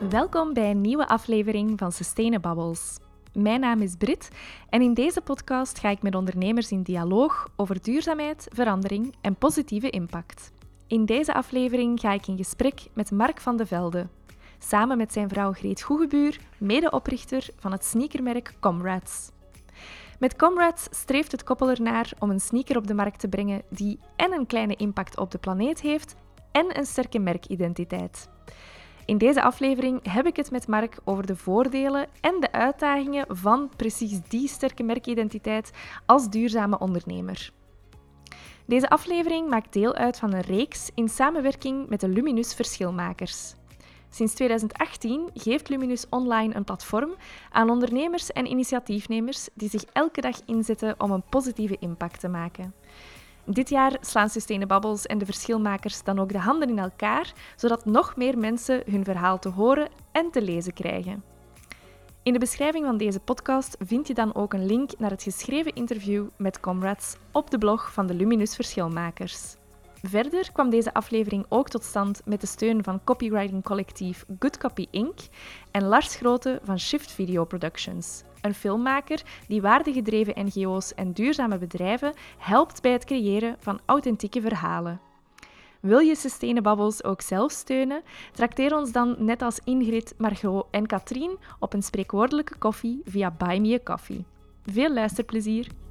Welkom bij een nieuwe aflevering van Sustainabubbles. Mijn naam is Brit en in deze podcast ga ik met ondernemers in dialoog over duurzaamheid, verandering en positieve impact. In deze aflevering ga ik in gesprek met Mark van de Velde, samen met zijn vrouw Greet Goegebuur, medeoprichter van het sneakermerk Comrades. Met Comrades streeft het koppel ernaar om een sneaker op de markt te brengen die en een kleine impact op de planeet heeft en een sterke merkidentiteit. In deze aflevering heb ik het met Mark over de voordelen en de uitdagingen van precies die sterke merkidentiteit als duurzame ondernemer. Deze aflevering maakt deel uit van een reeks in samenwerking met de Luminus Verschilmakers. Sinds 2018 geeft Luminus Online een platform aan ondernemers en initiatiefnemers die zich elke dag inzetten om een positieve impact te maken. Dit jaar slaan Sustainabubbles en de verschilmakers dan ook de handen in elkaar, zodat nog meer mensen hun verhaal te horen en te lezen krijgen. In de beschrijving van deze podcast vind je dan ook een link naar het geschreven interview met comrades op de blog van de Luminus Verschilmakers. Verder kwam deze aflevering ook tot stand met de steun van copywriting collectief Good Copy Inc. en Lars Grote van Shift Video Productions, een filmmaker die waardegedreven NGO's en duurzame bedrijven helpt bij het creëren van authentieke verhalen. Wil je Sustainabubbles ook zelf steunen? Trakteer ons dan net als Ingrid, Margot en Katrien op een spreekwoordelijke koffie via Buy Me a Coffee. Veel luisterplezier!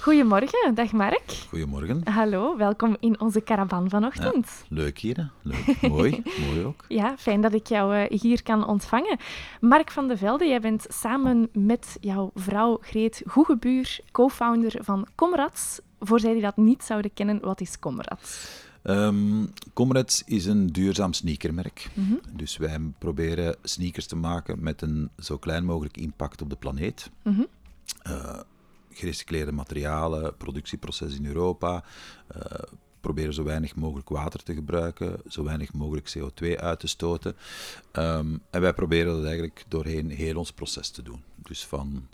Goedemorgen, dag Mark. Goedemorgen. Hallo, welkom in onze caravan vanochtend. Ja, leuk hier, hè? leuk. mooi, mooi ook. Ja, fijn dat ik jou eh, hier kan ontvangen. Mark van de Velde, jij bent samen met jouw vrouw Greet Goegebuur co-founder van Comrades. Voor zij die dat niet zouden kennen, wat is Comrades? Um, Comrades is een duurzaam sneakermerk. Mhm. Dus wij proberen sneakers te maken met een zo klein mogelijk impact op de planeet. Mm gerecycleerde materialen, productieproces in Europa. Uh, proberen zo weinig mogelijk water te gebruiken, zo weinig mogelijk CO2 uit te stoten. Ehm, en wij proberen dat eigenlijk doorheen heel ons proces te doen. Dus van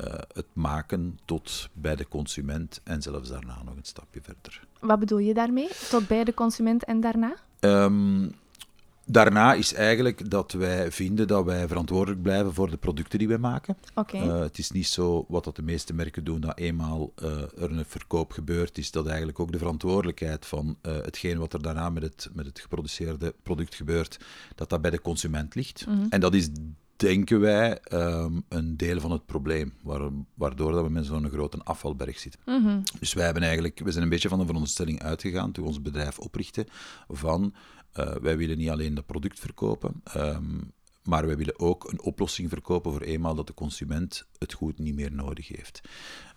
uh, het maken tot bij de consument en zelfs daarna nog een stapje verder. Wat bedoel je daarmee? Tot bij de consument en daarna? Um, Daarna is eigenlijk dat wij vinden dat wij verantwoordelijk blijven voor de producten die wij maken. Okay. Uh, eh, het is niet zo wat dat de meeste merken doen, dat eenmaal uh, er een verkoop gebeurt, is dat eigenlijk ook de verantwoordelijkheid van uh, hetgeen wat er daarna met het, met het geproduceerde product gebeurt, dat dat bij de consument ligt. Mm -hmm. En dat is denken wij, um, een deel van het probleem, waardoor dat we met zo'n grote afvalberg zitten. Mm -hmm. Dus wij, hebben eigenlijk, we zijn een beetje van de veronderstelling uitgegaan toen we ons bedrijf oprichten van uh, wij willen niet alleen dat product verkopen, um, maar wij willen ook een oplossing verkopen voor eenmaal dat de consument het goed niet meer nodig heeft.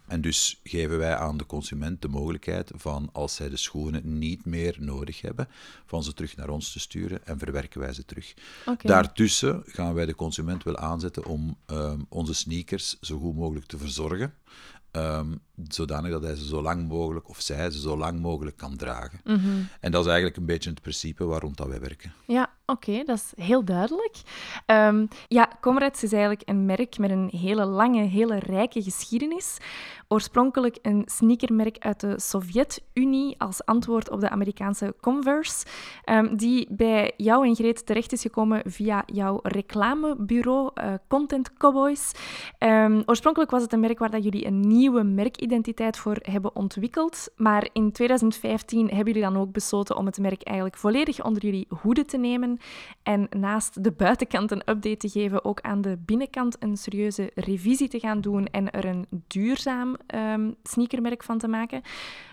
En dus geven wij aan de consument de mogelijkheid van, als zij de schoenen niet meer nodig hebben, van ze terug naar ons te sturen en verwerken wij ze terug. Okay. Daartussen gaan wij de consument wel aanzetten om um, onze sneakers zo goed mogelijk te verzorgen. Um, zodanig dat hij ze zo lang mogelijk, of zij ze zo lang mogelijk kan dragen. Mm -hmm. En dat is eigenlijk een beetje het principe waarom dat wij werken. Ja, oké, dat is heel duidelijk. Um, ja, Comrades is eigenlijk een merk met een hele lange, hele rijke geschiedenis. Oorspronkelijk een sneakermerk uit de Sovjet-Unie als antwoord op de Amerikaanse Converse, um, die bij jou en Greet terecht is gekomen via jouw reclamebureau uh, Content Cowboys. oorspronkelijk was het een merk waar dat jullie een nieuwe merkidentiteit identiteit voor hebben ontwikkeld. Maar in 2015 hebben jullie dan ook besloten om het merk eigenlijk volledig onder jullie hoede te nemen. En naast de buitenkant een update te geven, ook aan de binnenkant een serieuze revisie te gaan doen en er een duurzaam um, sneakermerk van te maken.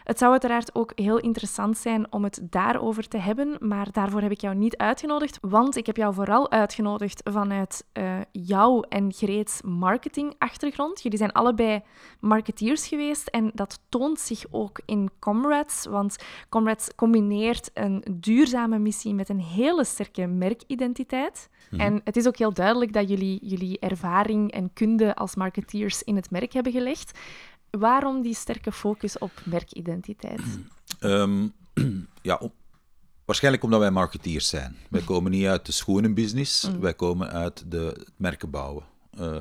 Het zou uiteraard ook heel interessant zijn om het daarover te hebben, maar daarvoor heb ik jou niet uitgenodigd, want ik heb jou vooral uitgenodigd vanuit uh, jouw en Greets marketingachtergrond. Jullie zijn allebei marketeers geweest en dat toont zich ook in Comrades, want Comrades combineert een duurzame missie met een hele sterke merkidentiteit. Mhm. En het is ook heel duidelijk dat jullie jullie ervaring en kunde als marketeers in het merk hebben gelegd. Waarom die sterke focus op merkidentiteit? Um, ja, op, waarschijnlijk omdat wij marketeers zijn. Wij komen niet uit de schoenenbusiness, mm. wij komen uit de, het merken bouwen. Uh,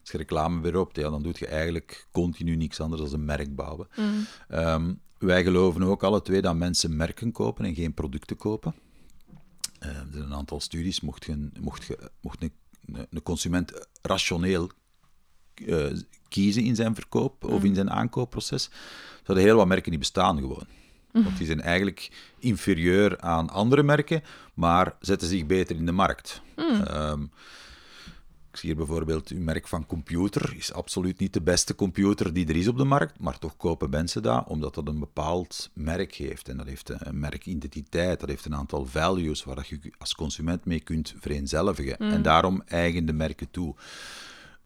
als je reclamebureau hebt, ja, dan doe je eigenlijk continu niks anders dan een merk bouwen. Mm. Ehm, wij geloven ook alle twee dat mensen merken kopen en geen producten kopen. Uh, er zijn een aantal studies, mocht, je, mocht, je, mocht een, een consument rationeel uh, kiezen in zijn verkoop of in mm. zijn aankoopproces, zouden heel wat merken niet bestaan gewoon. Mm. Want die zijn eigenlijk inferieur aan andere merken, maar zetten zich beter in de markt. Um, ik zie hier bijvoorbeeld uw merk van computer. Is absoluut niet de beste computer die er is op de markt, maar toch kopen mensen dat omdat dat een bepaald merk heeft. En dat heeft een merkidentiteit, dat heeft een aantal values waar je als consument mee kunt vereenzelvigen. En mm. daarom eigen de merken toe.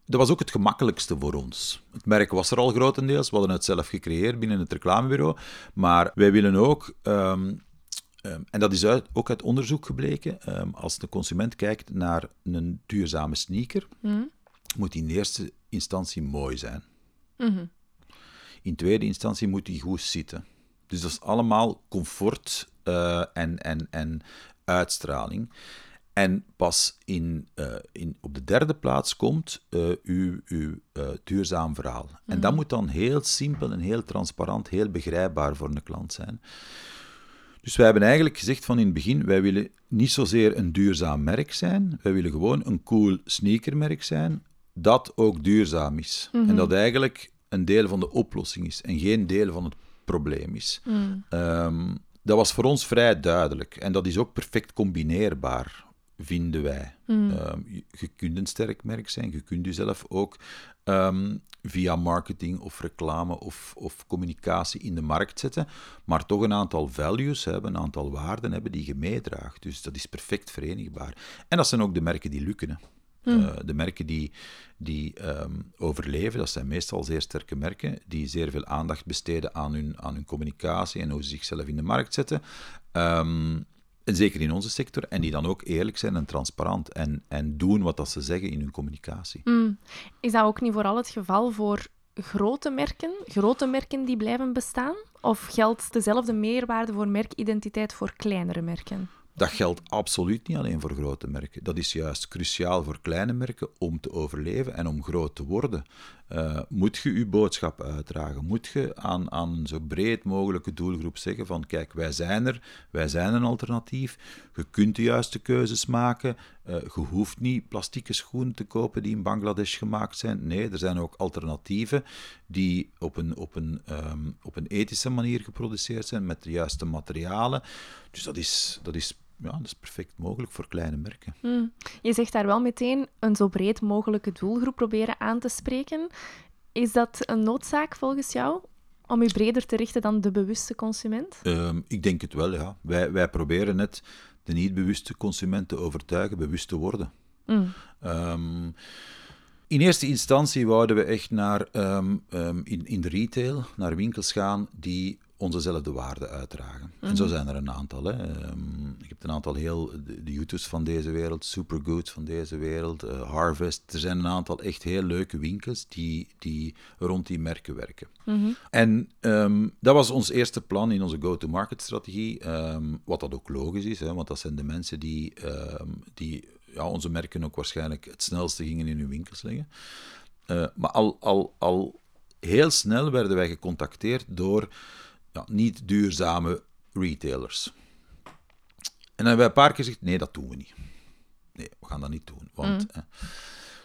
Dat was ook het gemakkelijkste voor ons. Het merk was er al grotendeels, we hadden het zelf gecreëerd binnen het reclamebureau. Maar wij willen ook ehm, Ehm, en dat is ook uit onderzoek gebleken. Ehm, als de consument kijkt naar een duurzame sneaker, mhm. moet die in eerste instantie mooi zijn. Mhm. In tweede instantie moet die goed zitten. Dus dat is allemaal comfort uh, en, en, en uitstraling. En pas in, uh, in, op de derde plaats komt uh, uw, uw duurzaam verhaal. En dat mhm. moet dan heel simpel en heel transparant, heel begrijpbaar voor een klant zijn. Dus wij hebben eigenlijk gezegd van in het begin, wij willen niet zozeer een duurzaam merk zijn, wij willen gewoon een cool sneakermerk zijn, dat ook duurzaam is. En mhm. dat eigenlijk een deel van de oplossing is en geen deel van het probleem is. Mhm. Ehm, dat was voor ons vrij duidelijk en dat is ook perfect combineerbaar vinden wij. Mm. je kunt een sterk merk zijn, je kunt jezelf ook um, via marketing of reclame of, of communicatie in de markt zetten, maar toch een aantal values hebben, een aantal waarden hebben die je meedraagt. Dus dat is perfect verenigbaar. En dat zijn ook de merken die lukken. Uh, de merken die, die um, overleven, dat zijn meestal zeer sterke merken, die zeer veel aandacht besteden aan hun, aan hun communicatie en hoe ze zichzelf in de markt zetten. Um, en zeker in onze sector, en die dan ook eerlijk zijn en transparant en, en doen wat dat ze zeggen in hun communicatie. Mm. Is dat ook niet vooral het geval voor grote merken, grote merken die blijven bestaan? Of geldt dezelfde meerwaarde voor merkidentiteit voor kleinere merken? Dat geldt absoluut niet alleen voor grote merken. Dat is juist cruciaal voor kleine merken om te overleven en om groot te worden. Uh, moet je je boodschap uitdragen? Moet je aan, aan een zo breed mogelijke doelgroep zeggen van kijk, wij zijn er, wij zijn een alternatief, je kunt de juiste keuzes maken, uh, je hoeft niet plastieke schoenen te kopen die in Bangladesh gemaakt zijn. Nee, er zijn ook alternatieven die op een, op een, um, op een ethische manier geproduceerd zijn met de juiste materialen. Dus dat is, dat is ja, dat is perfect mogelijk voor kleine merken. Hmm. Je zegt daar wel meteen een zo breed mogelijke doelgroep proberen aan te spreken. Is dat een noodzaak volgens jou? Om je breder te richten dan de bewuste consument? Um, ik denk het wel, ja. Wij, wij proberen net de niet-bewuste consument te overtuigen bewust te worden. Hmm. Um, in eerste instantie wouden we echt naar, um, in, in de retail, naar winkels gaan die onzezelfde waarden uitdragen. En zo mhm. zijn er een aantal. Hè. Um, ik heb een aantal heel, de, de YouTubes van deze wereld, Supergoods van deze wereld, uh, Harvest. Er zijn een aantal echt heel leuke winkels die, die rond die merken werken. Mhm. En um, dat was ons eerste plan in onze go-to-market strategie, um, wat dat ook logisch is, hè, want dat zijn de mensen die, die ja, onze merken ook waarschijnlijk het snelste gingen in hun winkels leggen. Uh, maar al, al, al heel snel werden wij gecontacteerd door ja, niet duurzame retailers. En dan hebben wij een paar keer gezegd, nee, dat doen we niet. Nee, we gaan dat niet doen. Want mm.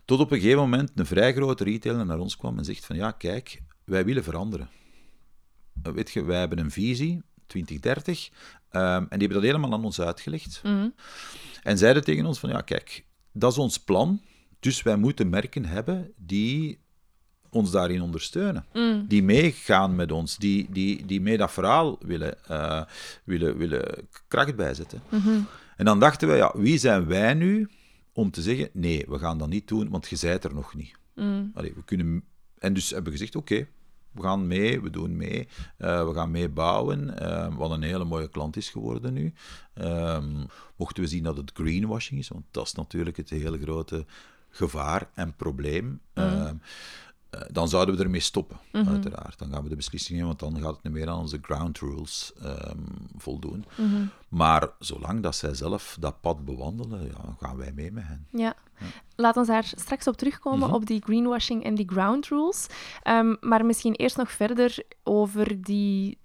tot op een gegeven moment een vrij grote retailer naar ons kwam en zegt van, ja, kijk, wij willen veranderen. Eh, weet je, wij hebben een visie, 2030, um, ehm, en die hebben dat helemaal aan ons uitgelegd. Mm. En zeiden tegen ons van, ja, kijk, dat is ons plan, dus wij moeten merken hebben die ons daarin ondersteunen. Mm. Die meegaan met ons, die, die, die mee dat verhaal willen, uh, willen, willen kracht bijzetten. Mm En dan dachten we, ja, wie zijn wij nu om te zeggen, nee, we gaan dat niet doen, want je zijt er nog niet. Mm. Allee, we kunnen... En dus hebben we gezegd, oké, we gaan mee, we doen mee, uh, we gaan meebouwen, uh, wat een hele mooie klant is geworden nu. Um, mochten we zien dat het greenwashing is, want dat is natuurlijk het hele grote gevaar en probleem. Mm. Eh, dan zouden we ermee stoppen, mhm. uiteraard. Dan gaan we de beslissing nemen, want dan gaat het niet meer aan onze ground rules ehm, voldoen. Mhm. Maar zolang dat zij zelf dat pad bewandelen, ja, gaan wij mee met hen. Ja. ja. Laat ons daar straks op terugkomen, mhm. op die greenwashing en die ground rules. Um, maar misschien eerst nog verder over die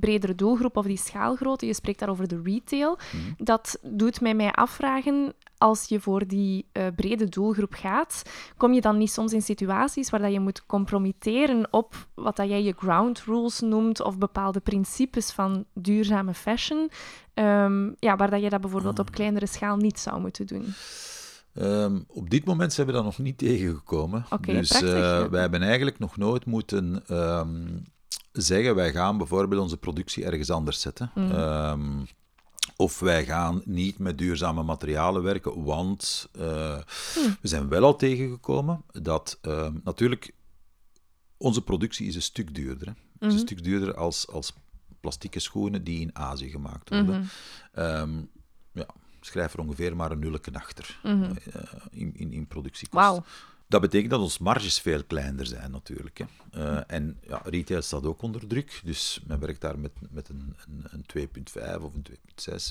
bredere doelgroep of die schaalgrootte. Je spreekt daar over de retail. Dat doet mij mij afvragen, als je voor die uh, brede doelgroep gaat, kom je dan niet soms in situaties waar dat je moet compromitteren op wat dat jij je ground rules noemt of bepaalde principes van duurzame fashion, um, ja, waar dat je dat bijvoorbeeld op ah. kleinere schaal niet zou moeten doen? Um, op dit moment zijn we dat nog niet tegengekomen. Okay, dus uh, wij hebben eigenlijk nog nooit moeten um, zeggen, wij gaan bijvoorbeeld onze productie ergens anders zetten. Mm. Of wij gaan niet met duurzame materialen werken, want uh, we zijn wel al tegengekomen dat uh, natuurlijk onze productie is een stuk duurder. Hè. Mm is een mhm. stuk duurder als, als plastieke schoenen die in Azië gemaakt worden. Mm -hmm. ja, schrijf er ongeveer maar een nulke achter mm -hmm. uh, in, in, in productiekosten. Wow. Dat betekent dat onze marges veel kleiner zijn, natuurlijk. Hè. Uh, en ja, retail staat ook onder druk, dus men werkt daar met, met een, een, een 2,5 of een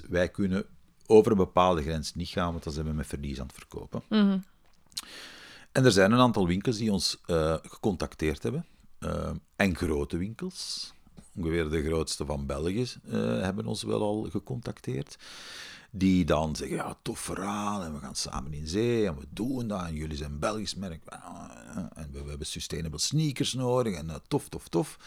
2,6. Wij kunnen over een bepaalde grens niet gaan, want dan zijn we met verlies aan het verkopen. Mhm. En er zijn een aantal winkels die ons uh, gecontacteerd hebben, uh, en grote winkels. Ongeveer de grootste van België hebben ons wel al gecontacteerd die dan zeggen, ja, tof verhaal, en we gaan samen in zee, en we doen dat, en jullie zijn Belgisch merk, en we, hebben sustainable sneakers nodig, en uh, tof, tof, tof.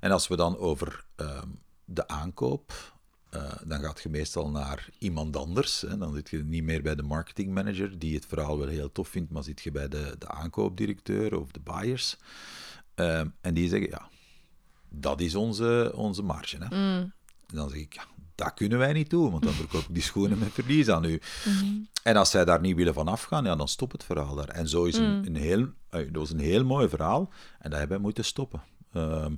En als we dan over ehm, de aankoop, uh, dan gaat je meestal naar iemand anders. Hè. Dan zit je niet meer bij de marketingmanager, die het verhaal wel heel tof vindt, maar zit je bij de, de aankoopdirecteur of de buyers. Ehm, en die zeggen, ja, dat is onze, onze marge. Hè. Mm. En dan zeg ik, ja, dat kunnen wij niet doen, want dan verkoop ik die schoenen met verlies aan u. Mhm. En als zij daar niet willen van afgaan, ja, dan stopt het verhaal daar. En zo is een, mm. een heel, dat was een heel mooi verhaal en dat hebben we moeten stoppen. Ehm,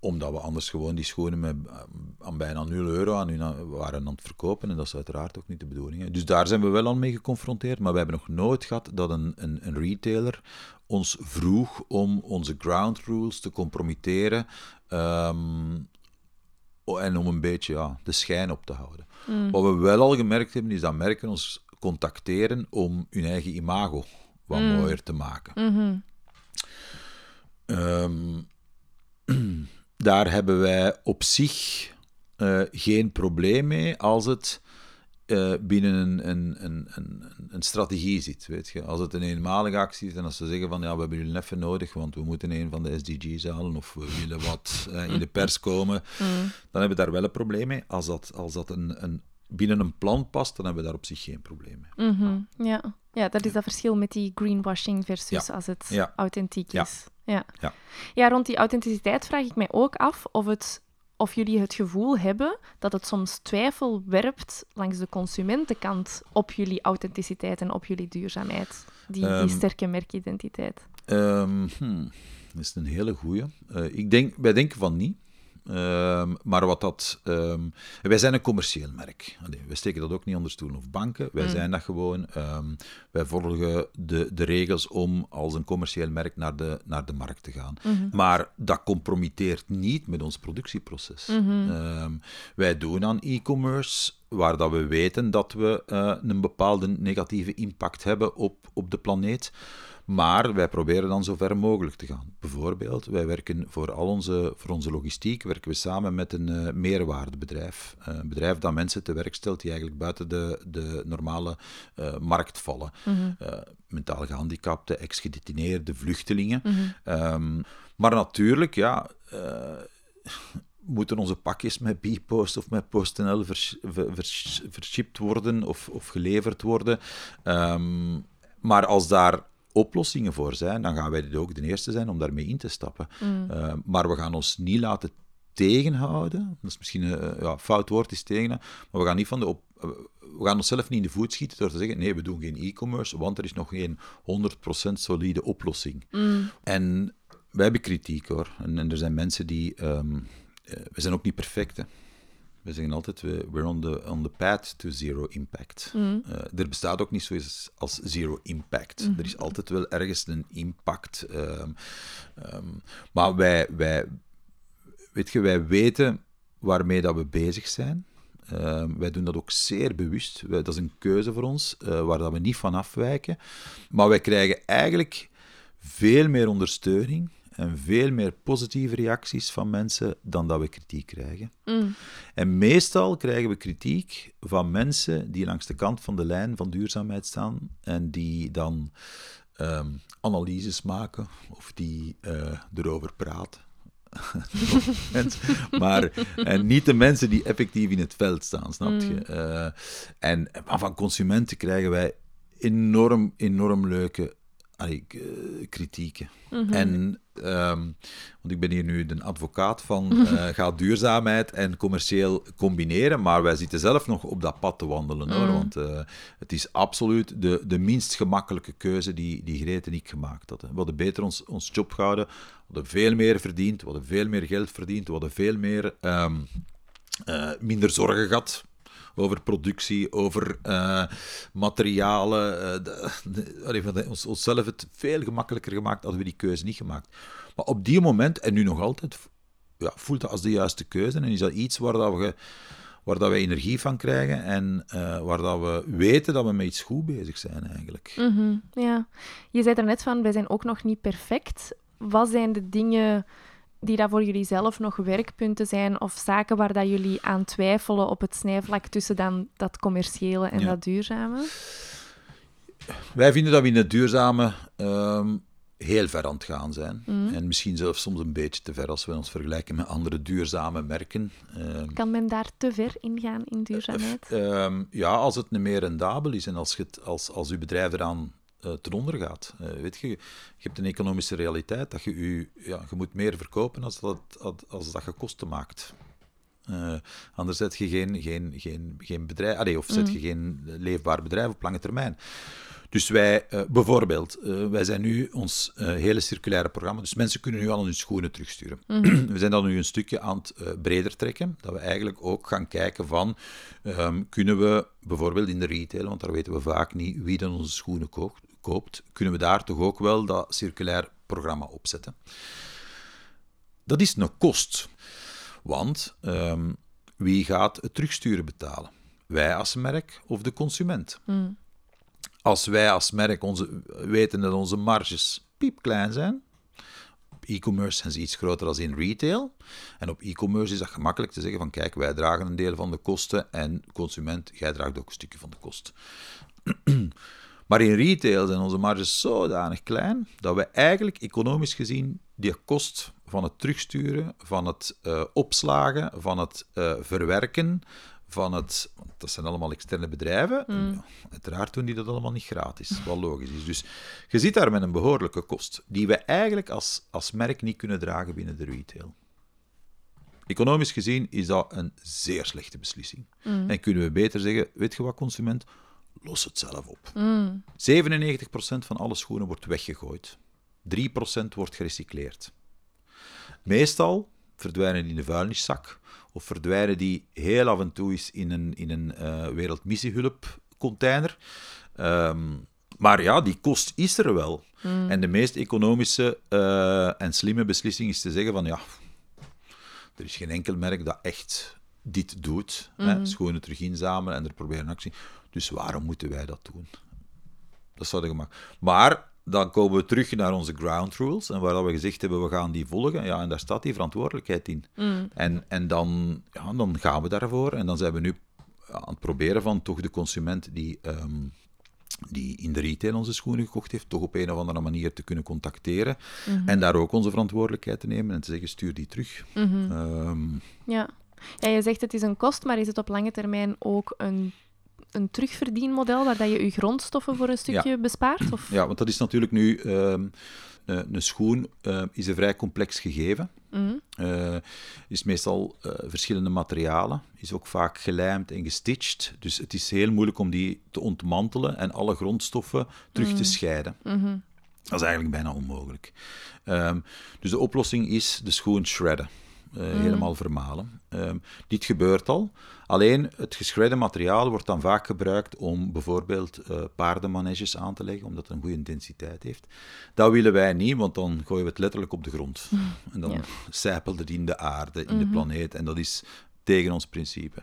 omdat we anders gewoon die schoenen met, eh, aan bijna 0 euro aan u waren aan het verkopen. En dat is uiteraard ook niet de bedoeling. Dus daar zijn we wel al mee geconfronteerd. Maar we hebben nog nooit gehad dat een, een, een retailer ons vroeg om onze ground rules te compromitteren. Ehm, en om een beetje ja, de schijn op te houden. Mm. Wat we wel al gemerkt hebben, is dat merken ons contacteren om hun eigen imago wat mm. mooier te maken. Mm-hmm. Ehm, daar hebben wij op zich uh, geen probleem mee als het uh, binnen een, een, een, een, een strategie zit. Weet je. Als het een eenmalige actie is en als ze zeggen van ja, we hebben jullie even nodig, want we moeten een van de SDG's halen of we willen wat uh, in de pers komen, mm. dan hebben we daar wel een probleem mee. Als dat, als dat een, een, binnen een plan past, dan hebben we daar op zich geen probleem mee. Mm -hmm. ja. ja, dat is dat verschil met die greenwashing versus als het ja. authentiek is. Ja. Ja. ja, rond die authenticiteit vraag ik mij ook af of het of jullie het gevoel hebben dat het soms twijfel werpt langs de consumentenkant op jullie authenticiteit en op jullie duurzaamheid, die, die ehm, sterke merkidentiteit. Um, hmm, dat is een hele goeie. Uh, ik denk, wij denken van niet. Ehm, maar wat dat. Um, wij zijn een commercieel merk. Allee, wij steken dat ook niet onder stoelen of banken. Wij mm. zijn dat gewoon. Um, wij volgen de, de regels om als een commercieel merk naar de, naar de markt te gaan. Mhm. Maar dat compromitteert niet met ons productieproces. Mhm. wij doen aan e-commerce waar dat we weten dat we uh, een bepaalde negatieve impact hebben op, op de planeet. Maar wij proberen dan zo ver mogelijk te gaan. Bijvoorbeeld, wij werken voor al onze, voor onze logistiek werken we samen met een uh, meerwaardebedrijf. Uh, een bedrijf dat mensen te werk stelt die eigenlijk buiten de, de normale uh, markt vallen. Mm mentaal gehandicapten, ex-gedetineerde, vluchtelingen. Mhm. um, maar natuurlijk, ja moeten onze pakjes met Bpost of met PostNL vers, vers, worden of, of geleverd worden. Um, maar als daar oplossingen voor zijn, dan gaan wij dit ook de eerste zijn om daarmee in te stappen. Mm. Uh, maar we gaan ons niet laten tegenhouden. Dat is misschien een ja, fout woord is tegen, maar we gaan niet van de op, uh, we gaan onszelf niet in de voet schieten door te zeggen: nee, we doen geen e-commerce, want er is nog geen 100% solide oplossing. Mm. En wij hebben kritiek hoor. En, en er zijn mensen die. Um, we zijn ook niet perfect. Hè. We zeggen altijd, we, we're on the, on the path to zero impact. Mhm. Eh, er bestaat ook niet zoiets als zero impact. Mhm. Er is altijd wel ergens een impact. ehm, ehm, maar wij, wij, weet je, wij weten waarmee dat we bezig zijn. Ehm, wij doen dat ook zeer bewust. Wij- dat is een keuze voor ons, eh, waar dat we niet van afwijken. Maar wij krijgen eigenlijk veel meer ondersteuning en veel meer positieve reacties van mensen dan dat we kritiek krijgen. Mm. En meestal krijgen we kritiek van mensen die langs de kant van de lijn van duurzaamheid staan en die dan ehm, analyses maken of die eh, erover praten. Maar en niet de mensen die effectief in het veld staan, snap je? Eh, en maar van consumenten krijgen wij enorm, enorm leuke allee, eh, kritieken. En, ehm, want ik ben hier nu de advocaat van, eh ga duurzaamheid en commercieel combineren, maar wij zitten zelf nog op dat pad te wandelen, hoor, want eh, het is absoluut de, de minst gemakkelijke keuze die, die Greet en ik gemaakt hadden. We hadden beter ons, ons job gehouden, we hadden veel meer verdiend, we hadden veel meer geld verdiend, we hadden veel meer, ehm, eh, minder zorgen gehad over productie, over eh, materialen. allee, we ons, onszelf het veel gemakkelijker gemaakt hadden we die keuze niet gemaakt. Maar op die moment, en nu nog altijd, ja, voelt dat als de juiste keuze. En is dat iets waar, dat we, waar dat we energie van krijgen en eh, waar dat we weten dat we met iets goed bezig zijn eigenlijk. Mhm, ja. Je zei er net van, wij zijn ook nog niet perfect. Wat zijn de dingen die dat voor jullie zelf nog werkpunten zijn of zaken waar dat jullie aan twijfelen op het snijvlak tussen dan dat commerciële en Ja. dat duurzame? Wij vinden dat we in het duurzame ehm, heel ver aan het gaan zijn. En misschien zelfs soms een beetje te ver als we ons vergelijken met andere duurzame merken. Ehm, Kan men daar te ver in gaan in duurzaamheid? Ehm, ja, als het niet meer rendabel is en als, je het, als, als uw bedrijf eraan eh ten onder gaat. Eh, weet je, je hebt een economische realiteit dat je, u, ja, je moet meer verkopen als dat, als, dat je kosten maakt. Eh, anders zet je geen, geen, geen, geen bedrijf, allee, of zet je geen leefbaar bedrijf op lange termijn. Dus wij, bijvoorbeeld, wij zijn nu ons hele circulaire programma, dus mensen kunnen nu al hun schoenen terugsturen. we zijn dan nu een stukje aan het breder trekken, dat we eigenlijk ook gaan kijken van, ehm, kunnen we bijvoorbeeld in de retail, want daar weten we vaak niet wie dan onze schoenen koopt, koopt kunnen we daar toch ook wel dat circulair programma opzetten. Dat is een kost, want ehm, wie gaat het terugsturen betalen? Wij als merk of de consument? Als wij als merk onze, weten dat onze marges piepklein zijn, op e-commerce zijn ze iets groter dan in retail. En op e-commerce is dat gemakkelijk te zeggen van kijk, wij dragen een deel van de kosten en consument, jij draagt ook een stukje van de kost. Maar in retail zijn onze marges zodanig klein dat we eigenlijk economisch gezien die kost van het terugsturen, van het eh, opslagen, van het eh, verwerken, van het... Want dat zijn allemaal externe bedrijven. Ja, uiteraard doen die dat allemaal niet gratis, wat logisch is. Dus je zit daar met een behoorlijke kost, die we eigenlijk als, als merk niet kunnen dragen binnen de retail. Economisch gezien is dat een zeer slechte beslissing. En kunnen we beter zeggen, weet je wat, consument? Los het zelf op. 97% van alle schoenen wordt weggegooid. 3% wordt gerecycleerd. Meestal verdwijnen die in de vuilniszak of verdwijnen die heel af en toe eens in een, in een eh wereldmissiehulpcontainer. Ehm, maar ja, die kost is er wel. En de meest economische eh, en slimme beslissing is te zeggen van ja, er is geen enkel merk dat echt dit doet. Hè? Schoenen terug inzamelen en er proberen actie. Dus waarom moeten wij dat doen? Dat zou gemak. Maar dan komen we terug naar onze ground rules. En waar we gezegd hebben, we gaan die volgen. Ja, en daar staat die verantwoordelijkheid in. En, en dan, ja, dan gaan we daarvoor. En dan zijn we nu aan het proberen van toch de consument die, ehm, die in de retail onze schoenen gekocht heeft, toch op een of andere manier te kunnen contacteren. En daar ook onze verantwoordelijkheid te nemen en te zeggen, stuur die terug. Ehm, Ja. ja, je zegt het is een kost, maar is het op lange termijn ook een, een terugverdienmodel waar dat je je grondstoffen voor een stukje bespaart? Of? Ja, want dat is natuurlijk nu... ehm, eh, een schoen eh, is een vrij complex gegeven. Mhm. Eh, is meestal verschillende materialen. Is ook vaak gelijmd en gestitcht. Dus het is heel moeilijk om die te ontmantelen en alle grondstoffen terug te scheiden. Dat is eigenlijk bijna onmogelijk. Ehm, dus de oplossing is de schoen shredden. Helemaal vermalen. Ehm, dit gebeurt al. Alleen het geschredde materiaal wordt dan vaak gebruikt om bijvoorbeeld uh, paardenmaneges aan te leggen, omdat het een goede intensiteit heeft. Dat willen wij niet, want dan gooien we het letterlijk op de grond. En dan ja. het in de aarde, in de mhm. planeet. En dat is tegen ons principe.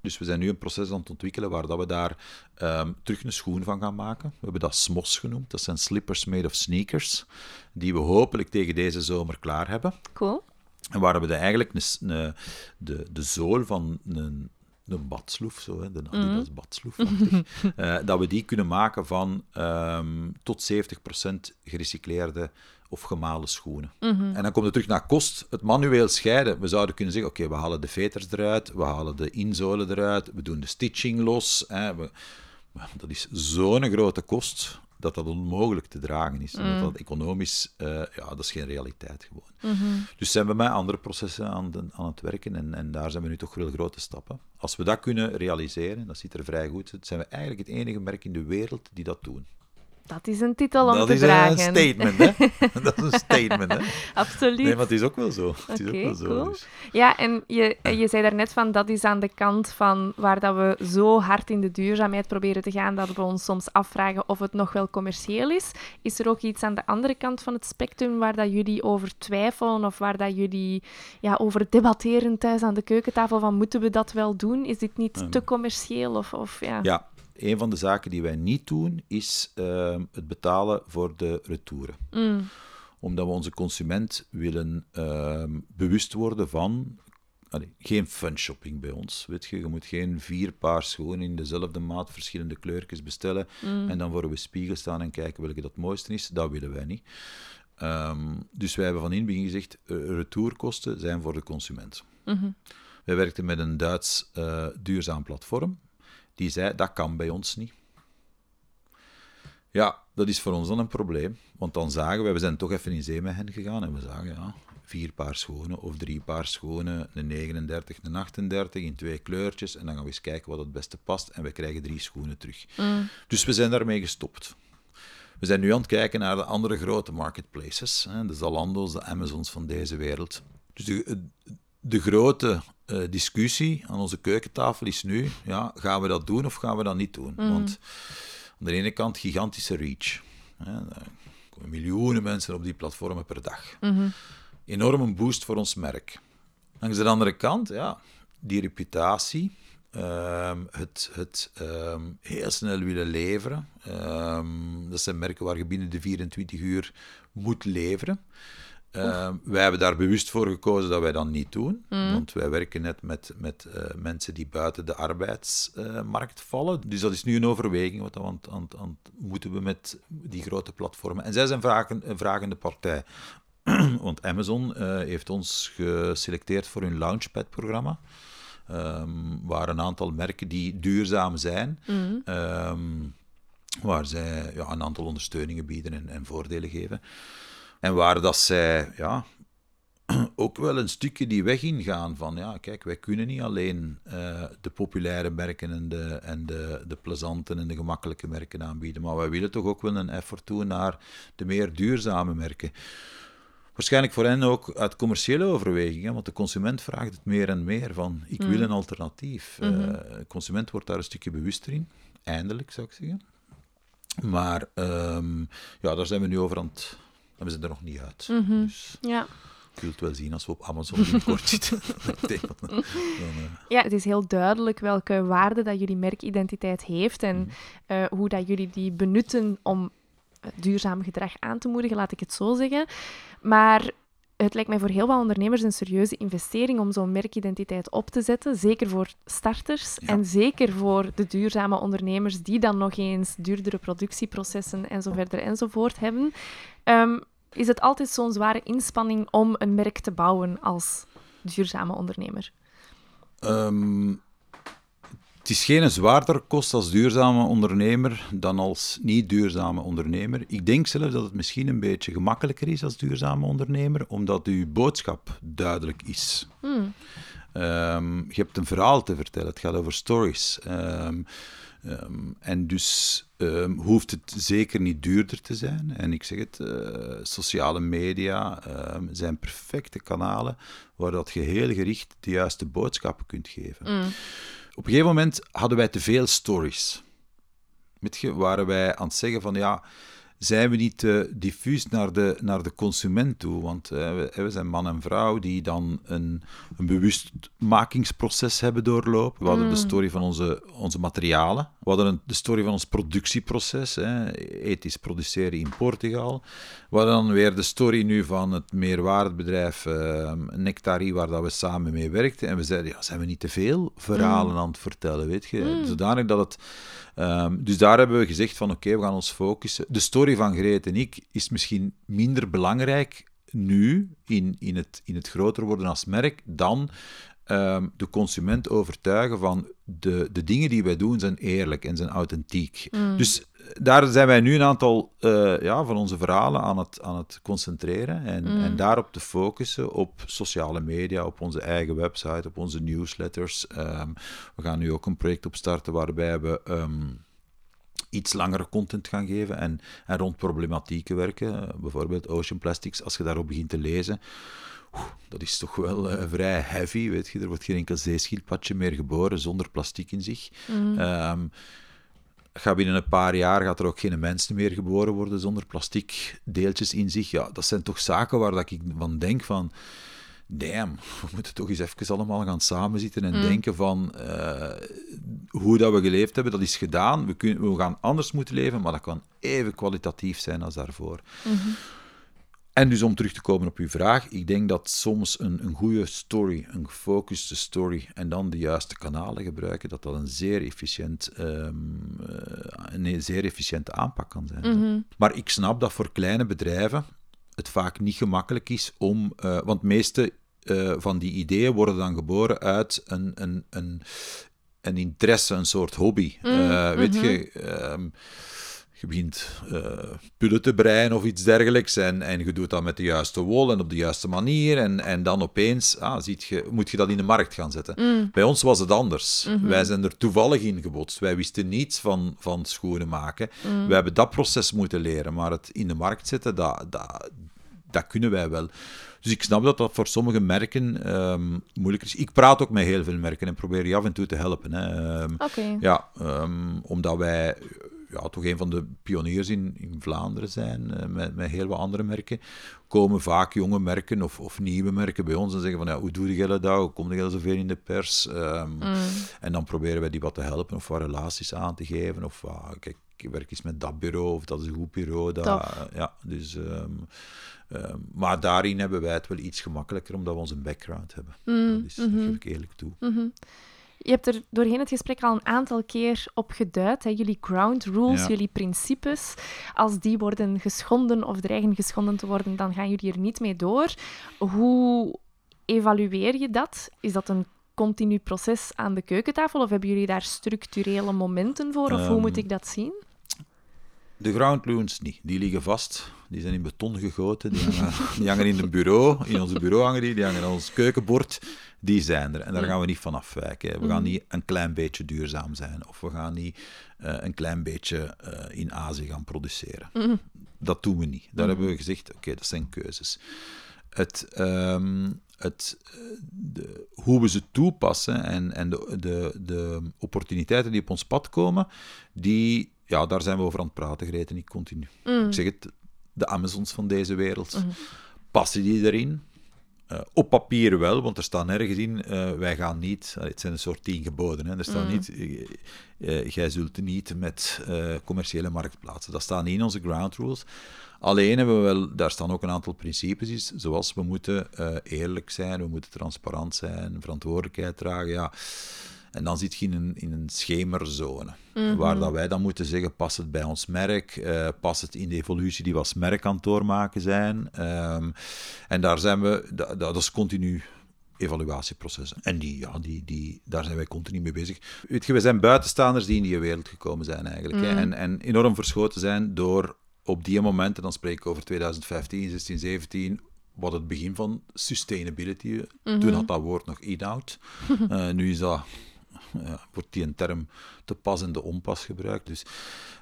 Dus we zijn nu een proces aan het ontwikkelen waar dat we daar ehm, terug een schoen van gaan maken. We hebben dat SMOS genoemd. Dat zijn slippers made of sneakers, die we hopelijk tegen deze zomer klaar hebben. Cool. En waar we de, eigenlijk een, een, de, de zool van een, een badsloef, zo, hè, de Adidas mm. badsloef, uh, dat we die kunnen maken van um, tot 70% gerecycleerde of gemalen schoenen. Mhm. En dan komt het terug naar kost. Het manueel scheiden. We zouden kunnen zeggen, oké, we halen de veters eruit, we halen de inzolen eruit, we doen de stitching los. Hè, we, dat is zo'n grote kost dat dat onmogelijk te dragen is. Mm. Dat, dat economisch, uh, ja, dat is geen realiteit gewoon. Mhm. Dus zijn we met andere processen aan, de, aan het werken en, en daar zijn we nu toch wel grote stappen. Als we dat kunnen realiseren, dat ziet er vrij goed uit, zijn we eigenlijk het enige merk in de wereld die dat doen. Dat is een titel om te dragen. Dat is een statement, hè? dat is een statement, hè? Absoluut. Nee, maar het is ook wel zo. Het is ook wel zo cool. dus. Ja, en je, je zei daarnet van, dat is aan de kant van waar dat we zo hard in de duurzaamheid proberen te gaan, dat we ons soms afvragen of het nog wel commercieel is. Is er ook iets aan de andere kant van het spectrum waar dat jullie over twijfelen of waar dat jullie ja, over debatteren thuis aan de keukentafel van, moeten we dat wel doen? Is dit niet te commercieel? Of, of, ja. ja, een van de zaken die wij niet doen, is ehm, het betalen voor de retouren. Mm. Omdat we onze consument willen ehm, bewust worden van geen fun shopping bij ons. Weet je, je moet geen vier paar schoenen in dezelfde maat, verschillende kleurtjes bestellen mm. en dan voor we spiegel staan en kijken welke dat mooiste is. Dat willen wij niet. Ehm, dus wij hebben van in het begin gezegd, uh, retourkosten zijn voor de consument. Mm Wij werkten met een Duits uh, duurzaam platform die zei dat kan bij ons niet. Ja, dat is voor ons dan een probleem. Want dan zagen we, we zijn toch even in zee met hen gegaan en we zagen, ja, vier paar schoenen of drie paar schoenen, een 39, een 38 in twee kleurtjes. En dan gaan we eens kijken wat het beste past en we krijgen drie schoenen terug. Mm. Dus we zijn daarmee gestopt. We zijn nu aan het kijken naar de andere grote marketplaces, hè, de Zalando's, de Amazons van deze wereld. Dus de, de grote uh, discussie aan onze keukentafel is nu, ja, gaan we dat doen of gaan we dat niet doen? Mhm. Want aan de ene kant gigantische reach. Hè, er komen miljoenen mensen op die platformen per dag. Mm Enorme boost voor ons merk. Langs de andere kant, ja, die reputatie, ehm, het, het ehm, heel snel willen leveren. Ehm, dat zijn merken waar je binnen de 24 uur moet leveren. Uh, wij hebben daar bewust voor gekozen dat wij dat niet doen. Mm. Want wij werken net met, met uh, mensen die buiten de arbeidsmarkt uh, vallen. Dus dat is nu een overweging. Wat aan, moeten we met die grote platformen. En zij zijn vragen, een vragende partij. Want Amazon eh, heeft ons geselecteerd voor hun Launchpad-programma. Um, waar een aantal merken die duurzaam zijn. Mm. Um, waar zij ja, een aantal ondersteuningen bieden en, en voordelen geven. En waar dat zij ja, ook wel een stukje die weg ingaan van, ja, kijk, wij kunnen niet alleen uh, de populaire merken en, de, en de, de plezante en de gemakkelijke merken aanbieden, maar wij willen toch ook wel een effort doen naar de meer duurzame merken. Waarschijnlijk voor hen ook uit commerciële overwegingen, want de consument vraagt het meer en meer van, ik wil mm. een alternatief. Mm de consument wordt daar een stukje bewuster in, eindelijk zou ik zeggen. Maar um, ja, daar zijn we nu over aan het we zijn er nog niet uit. Mhm. dus ja. Je zult wel zien als we op Amazon kort zitten. dan, uh... Ja, het is heel duidelijk welke waarde dat jullie merkidentiteit heeft en mhm. eh, hoe dat jullie die benutten om eh, duurzaam gedrag aan te moedigen, laat ik het zo zeggen. Maar het lijkt mij voor heel veel ondernemers een serieuze investering om zo'n merkidentiteit op te zetten. Zeker voor starters en zeker voor de duurzame ondernemers die dan nog eens duurdere productieprocessen en zo verder enzovoort hebben. Um, is het altijd zo'n zware inspanning om een merk te bouwen als duurzame ondernemer? Um, het is geen zwaarder kost als duurzame ondernemer dan als niet duurzame ondernemer. Ik denk zelf dat het misschien een beetje gemakkelijker is als duurzame ondernemer, omdat uw boodschap duidelijk is. Hmm. Ehm, je hebt een verhaal te vertellen. Het gaat over stories. Ehm, ehm, en dus hoeft het zeker niet duurder te zijn. En ik zeg het, uh, sociale media zijn perfecte kanalen waar dat je heel gericht de juiste boodschappen kunt geven. Mm. Op een gegeven moment hadden wij te veel stories. Met je, waren wij aan het zeggen van ja zijn we niet te diffuus naar de, naar de consument toe. Want uh, we, we, zijn man en vrouw die dan een, een bewustmakingsproces hebben doorlopen. We hadden de mm. story van onze, onze materialen. We hadden een, de story van ons productieproces, hè, ethisch produceren in Portugal. We hadden dan weer de story nu van het meerwaardebedrijf uh, Nectari, waar dat we samen mee werkten. En we zeiden, ja, zijn we niet te veel verhalen mm. aan het vertellen, weet je? Mm. Zodanig dat het Ehm, dus daar hebben we gezegd van oké, we gaan ons focussen. De story van Greet en ik is misschien minder belangrijk nu in, in, het, in het groter worden als merk dan um, de consument overtuigen van de, de dingen die wij doen zijn eerlijk en zijn authentiek. Mm. Dus daar zijn wij nu een aantal uh, ja, van onze verhalen aan het, aan het concentreren en, Mm. en daarop te focussen op sociale media, op onze eigen website, op onze newsletters. Ehm, we gaan nu ook een project opstarten waarbij we ehm, iets langere content gaan geven en, en rond problematieken werken. Uh, bijvoorbeeld Ocean Plastics, als je daarop begint te lezen, oeh, dat is toch wel uh, vrij heavy, weet je. Er wordt geen enkel zeeschildpadje meer geboren zonder plastic in zich. Mm. Um, gaat binnen een paar jaar gaat er ook geen mensen meer geboren worden zonder plastic deeltjes in zich. Ja, dat zijn toch zaken waar dat ik van denk van... Damn, we moeten toch eens even allemaal gaan samenzitten en Mm. denken van uh, hoe dat we geleefd hebben, dat is gedaan. We, kunnen, we gaan anders moeten leven, maar dat kan even kwalitatief zijn als daarvoor. Mhm. En dus om terug te komen op uw vraag, ik denk dat soms een, een goede story, een gefocuste story en dan de juiste kanalen gebruiken, dat dat een zeer, efficiënt, um, uh, een zeer efficiënte aanpak kan zijn. Mhm. Maar ik snap dat voor kleine bedrijven het vaak niet gemakkelijk is om, uh, want de meeste uh, van die ideeën worden dan geboren uit een, een, een, een interesse, een soort hobby. Mm weet -hmm. je... Um, je begint uh, pullen te breien of iets dergelijks en, en je doet dat met de juiste wol en op de juiste manier en, en dan opeens ah, ziet je, moet je dat in de markt gaan zetten. Mm. Bij ons was het anders. Mm -hmm. Wij zijn er toevallig in gebotst. Wij wisten niets van, van schoenen maken. Mm. Wij hebben dat proces moeten leren, maar het in de markt zetten, dat, dat, dat kunnen wij wel. Dus ik snap dat dat voor sommige merken um, moeilijk is. Ik praat ook met heel veel merken en probeer die af en toe te helpen. Hè. Um, okay. Ja, um, omdat wij ja, toch een van de pioniers in, in Vlaanderen zijn, uh, met, met heel wat andere merken, komen vaak jonge merken of, of nieuwe merken bij ons en zeggen van, ja, hoe doe je dat? Hoe kom je zoveel in de pers? Um, mm. En dan proberen wij die wat te helpen of wat relaties aan te geven. Of uh, kijk, ik werk eens met dat bureau of dat is een goed bureau. Dat, ja, dus, um, um, maar daarin hebben wij het wel iets gemakkelijker, omdat we onze background hebben. Mm. Dat, is, mm -hmm. dat geef ik eerlijk toe. Mm -hmm. Je hebt er doorheen het gesprek al een aantal keer op geduid. Hè? Jullie ground rules, Ja. jullie principes. Als die worden geschonden of dreigen geschonden te worden, dan gaan jullie er niet mee door. Hoe evalueer je dat? Is dat een continu proces aan de keukentafel of hebben jullie daar structurele momenten voor? Of hoe Ehm, moet ik dat zien? De ground rules niet. Die liggen vast. Die zijn in beton gegoten. Die hangen, die hangen in het bureau. In ons bureau hangen die. Die hangen aan ons keukenbord. Die zijn er. En daar Mm. gaan we niet van afwijken. We gaan niet een klein beetje duurzaam zijn. Of we gaan niet uh, een klein beetje uh, in Azië gaan produceren. Mm. Dat doen we niet. Daar Mm. hebben we gezegd, oké, okay, dat zijn keuzes. Het, um, het, de, hoe we ze toepassen en, en de, de, de opportuniteiten die op ons pad komen, die, ja, daar zijn we over aan het praten, Greet en ik continu. Mm. Ik zeg het, de Amazons van deze wereld, Mm. passen die erin? Uh, op papier wel, want er staat nergens in, uh, wij gaan niet, uh, het zijn een soort tien geboden, hè, er staat Mm. niet, jij zult niet met commerciële marktplaatsen. Dat staat niet in onze ground rules. Alleen hebben we wel, daar staan ook een aantal principes in, zoals we moeten eerlijk zijn, we moeten transparant zijn, verantwoordelijkheid dragen, ja. En dan zit je in een, in een schemerzone, mm -hmm. waar dat wij dan moeten zeggen, past het bij ons merk, uh, past het in de evolutie die we als merk aan het doormaken zijn. Um, en daar zijn we, dat, dat is continu evaluatieprocessen. En die, ja, die, die, daar zijn wij continu mee bezig. Weet je, we zijn buitenstaanders die in die wereld gekomen zijn eigenlijk. Mm. Hè? En, en enorm verschoten zijn door op die momenten, dan spreek ik over 2015, 16, 17, wat het begin van sustainability. Toen had dat woord nog in-out. Uh, nu is dat, wordt die een term te pas en te onpas gebruikt. Dus,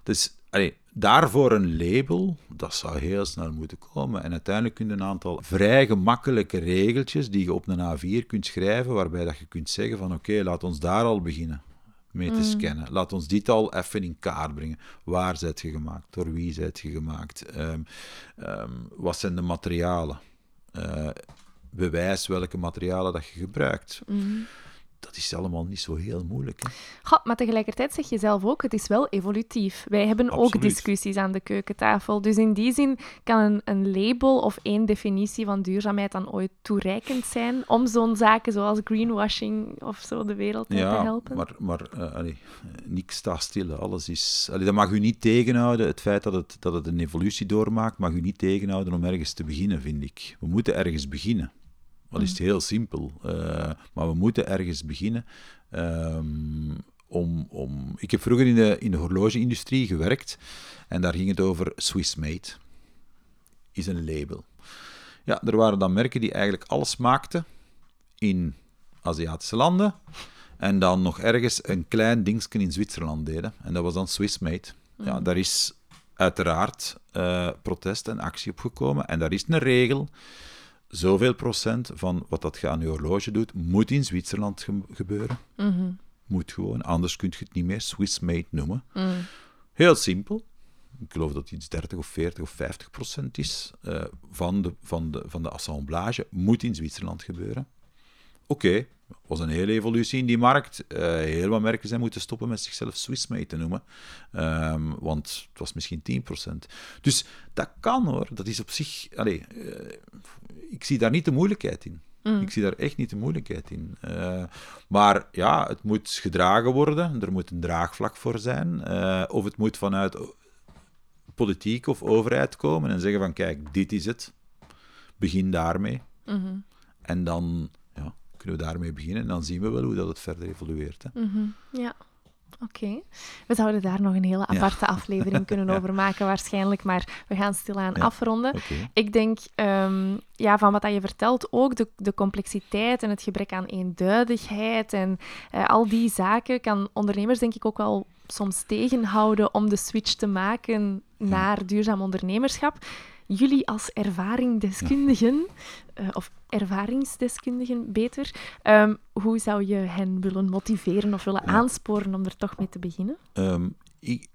dus allee, daarvoor een label, dat zou heel snel moeten komen. En uiteindelijk kun je een aantal vrij gemakkelijke regeltjes die je op een A4 kunt schrijven, waarbij dat je kunt zeggen van oké, laat ons daar al beginnen mee te scannen. Laat ons dit al even in kaart brengen. Waar zit je gemaakt? Door wie zit je gemaakt? Ehm, ehm, wat zijn de materialen? Uh, bewijs welke materialen dat je gebruikt. Mhm dat is allemaal niet zo heel moeilijk. Hè? Goh, maar tegelijkertijd zeg je zelf ook, het is wel evolutief. Wij hebben ook discussies aan de keukentafel. Dus in die zin kan een, een, label of één definitie van duurzaamheid dan ooit toereikend zijn om zo'n zaken zoals greenwashing of zo de wereld te helpen. maar, maar uh, allee, niks staat stil. Alles is... Allee, dat mag u niet tegenhouden. Het feit dat het, dat het een evolutie doormaakt, mag u niet tegenhouden om ergens te beginnen, vind ik. We moeten ergens beginnen. Dat is het heel simpel. Uh, maar we moeten ergens beginnen. Um, om, om... Ik heb vroeger in de, in de horlogeindustrie gewerkt en daar ging het over Swiss Made. Is een label. Ja, er waren dan merken die eigenlijk alles maakten in Aziatische landen en dan nog ergens een klein dingetje in Zwitserland deden. En dat was dan Swiss Made. Ja, daar is uiteraard uh, protest en actie op gekomen en daar is een regel zoveel procent van wat dat je aan je horloge doet, moet in Zwitserland gebeuren. Mhm. Moet gewoon, anders kun je het niet meer Swiss made noemen. Mhm. Heel simpel. Ik geloof dat het iets 30 of 40 of 50 procent is uh, van, de, van, de, van de assemblage, moet in Zwitserland gebeuren. Oké, okay, was een hele evolutie in die markt. Uh, heel wat merken zijn moeten stoppen met zichzelf Swissmade te noemen. Um, want het was misschien 10%. Dus dat kan hoor. Dat is op zich. Allez, uh, ik zie daar niet de moeilijkheid in. Mm. Ik zie daar echt niet de moeilijkheid in. Uh, maar ja, het moet gedragen worden. Er moet een draagvlak voor zijn. of het moet vanuit politiek of overheid komen en zeggen van kijk, dit is het. Begin daarmee. Mm -hmm. En dan kunnen we daarmee beginnen en dan zien we wel hoe dat het verder evolueert. Hè. Mm -hmm. Ja. Oké. We zouden daar nog een hele aparte ja. aflevering kunnen ja. over maken, waarschijnlijk. Maar we gaan stilaan ja. afronden. Okay. Ik denk um, ja, van wat dat je vertelt, ook de, de complexiteit en het gebrek aan eenduidigheid en uh, al die zaken kan ondernemers denk ik ook wel soms tegenhouden om de switch te maken naar duurzaam ondernemerschap jullie als ervaringsdeskundigen, ja. uh, of ervaringsdeskundigen beter, um, hoe zou je hen willen motiveren of willen ja. aansporen om er toch mee te beginnen? Um, ik,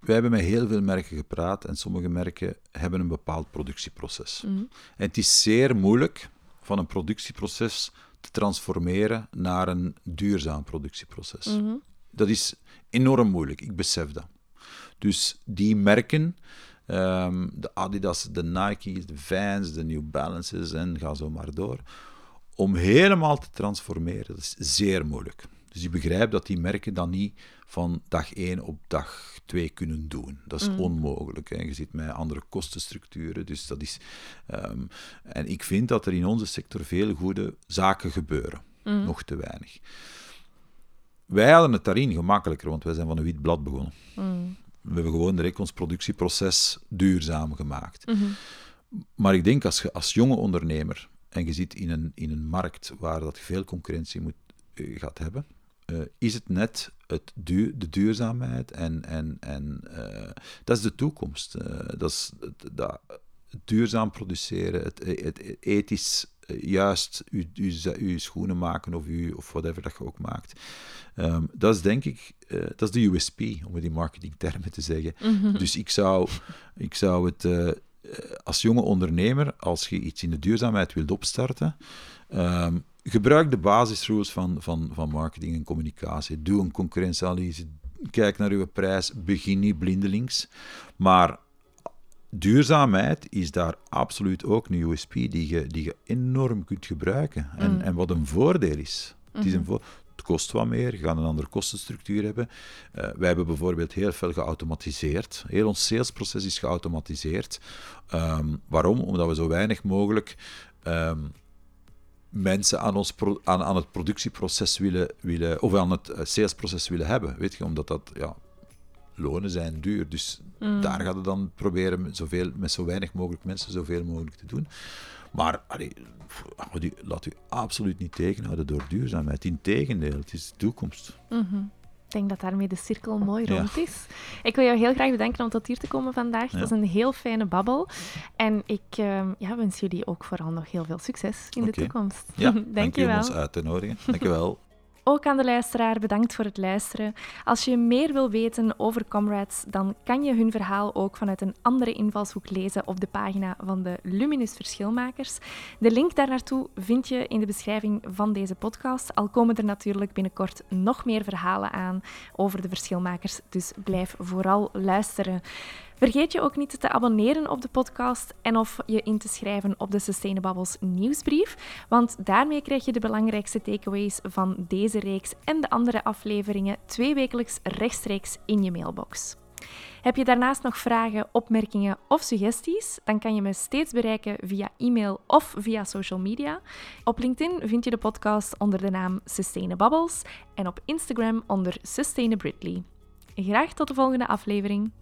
wij hebben met heel veel merken gepraat en sommige merken hebben een bepaald productieproces. Mm. En het is zeer moeilijk van een productieproces te transformeren naar een duurzaam productieproces. Mm -hmm. Dat is enorm moeilijk, ik besef dat. Dus die merken Um, de Adidas, de Nike's, de Vans, de New Balances en ga zo maar door. Om helemaal te transformeren, dat is zeer moeilijk. Dus je begrijpt dat die merken dat niet van dag 1 op dag 2 kunnen doen. Dat is Mm. onmogelijk. Hè. Je zit met andere kostenstructuren. Dus dat is, um, en ik vind dat er in onze sector veel goede zaken gebeuren. Mm. Nog te weinig. Wij hadden het daarin gemakkelijker, want wij zijn van een wit blad begonnen. Mm. We hebben gewoon direct ons productieproces duurzaam gemaakt. Mhm. Maar ik denk als je als jonge ondernemer en je zit in een, in een markt waar dat veel concurrentie moet, uh, gaat hebben, uh, is het net het duur, de duurzaamheid en, en, en uh, dat is de toekomst. dat is dat, duurzaam produceren, het, het ethisch juist uw, uw, uw, schoenen maken of, uw, of whatever dat je ook maakt. Um, dat is denk ik, uh, dat is de USP, om het in marketingtermen te zeggen. Mm -hmm. Dus ik zou, ik zou het uh, als jonge ondernemer, als je iets in de duurzaamheid wilt opstarten, um, gebruik de basisrules van, van, van marketing en communicatie. Doe een concurrentieanalyse, kijk naar uw prijs, begin niet blindelings. Maar duurzaamheid is daar absoluut ook een USP die je, die je enorm kunt gebruiken. En, Mm. en wat een voordeel is. Het, is een Mhm. het kost wat meer, je gaat een andere kostenstructuur hebben. Uh, wij hebben bijvoorbeeld heel veel geautomatiseerd. Heel ons salesproces is geautomatiseerd. Um, waarom? Omdat we zo weinig mogelijk um, mensen aan, ons pro aan, aan het productieproces willen, willen, of aan het uh, salesproces willen hebben. Weet je, omdat dat, ja, lonen zijn duur. Dus Mm. daar gaat het dan proberen met, zoveel, met zo weinig mogelijk mensen zoveel mogelijk te doen. Maar allee, laat u absoluut niet tegenhouden door duurzaamheid. Integendeel, het is de toekomst. Mm ik denk dat daarmee de cirkel mooi rond is. Ik wil jou heel graag bedanken om tot hier te komen vandaag. Het was een heel fijne babbel. En ik uh, ja, wens jullie ook vooral nog heel veel succes in de toekomst. Ja, dank je wel. ons uit te nodigen. Dank je wel. Ook aan de luisteraar, bedankt voor het luisteren. Als je meer wil weten over Comrades, dan kan je hun verhaal ook vanuit een andere invalshoek lezen op de pagina van de Luminus Verschilmakers. De link daar naartoe vind je in de beschrijving van deze podcast. Al komen er natuurlijk binnenkort nog meer verhalen aan over de verschilmakers, dus blijf vooral luisteren. Vergeet je ook niet te abonneren op de podcast en of je in te schrijven op de Sustainabubbles nieuwsbrief, want daarmee krijg je de belangrijkste takeaways van deze reeks en de andere afleveringen twee wekelijks rechtstreeks in je mailbox. Heb je daarnaast nog vragen, opmerkingen of suggesties? Dan kan je me steeds bereiken via e-mail of via social media. Op LinkedIn vind je de podcast onder de naam Sustainabubbles en op Instagram onder Sustainabritly. Graag tot de volgende aflevering.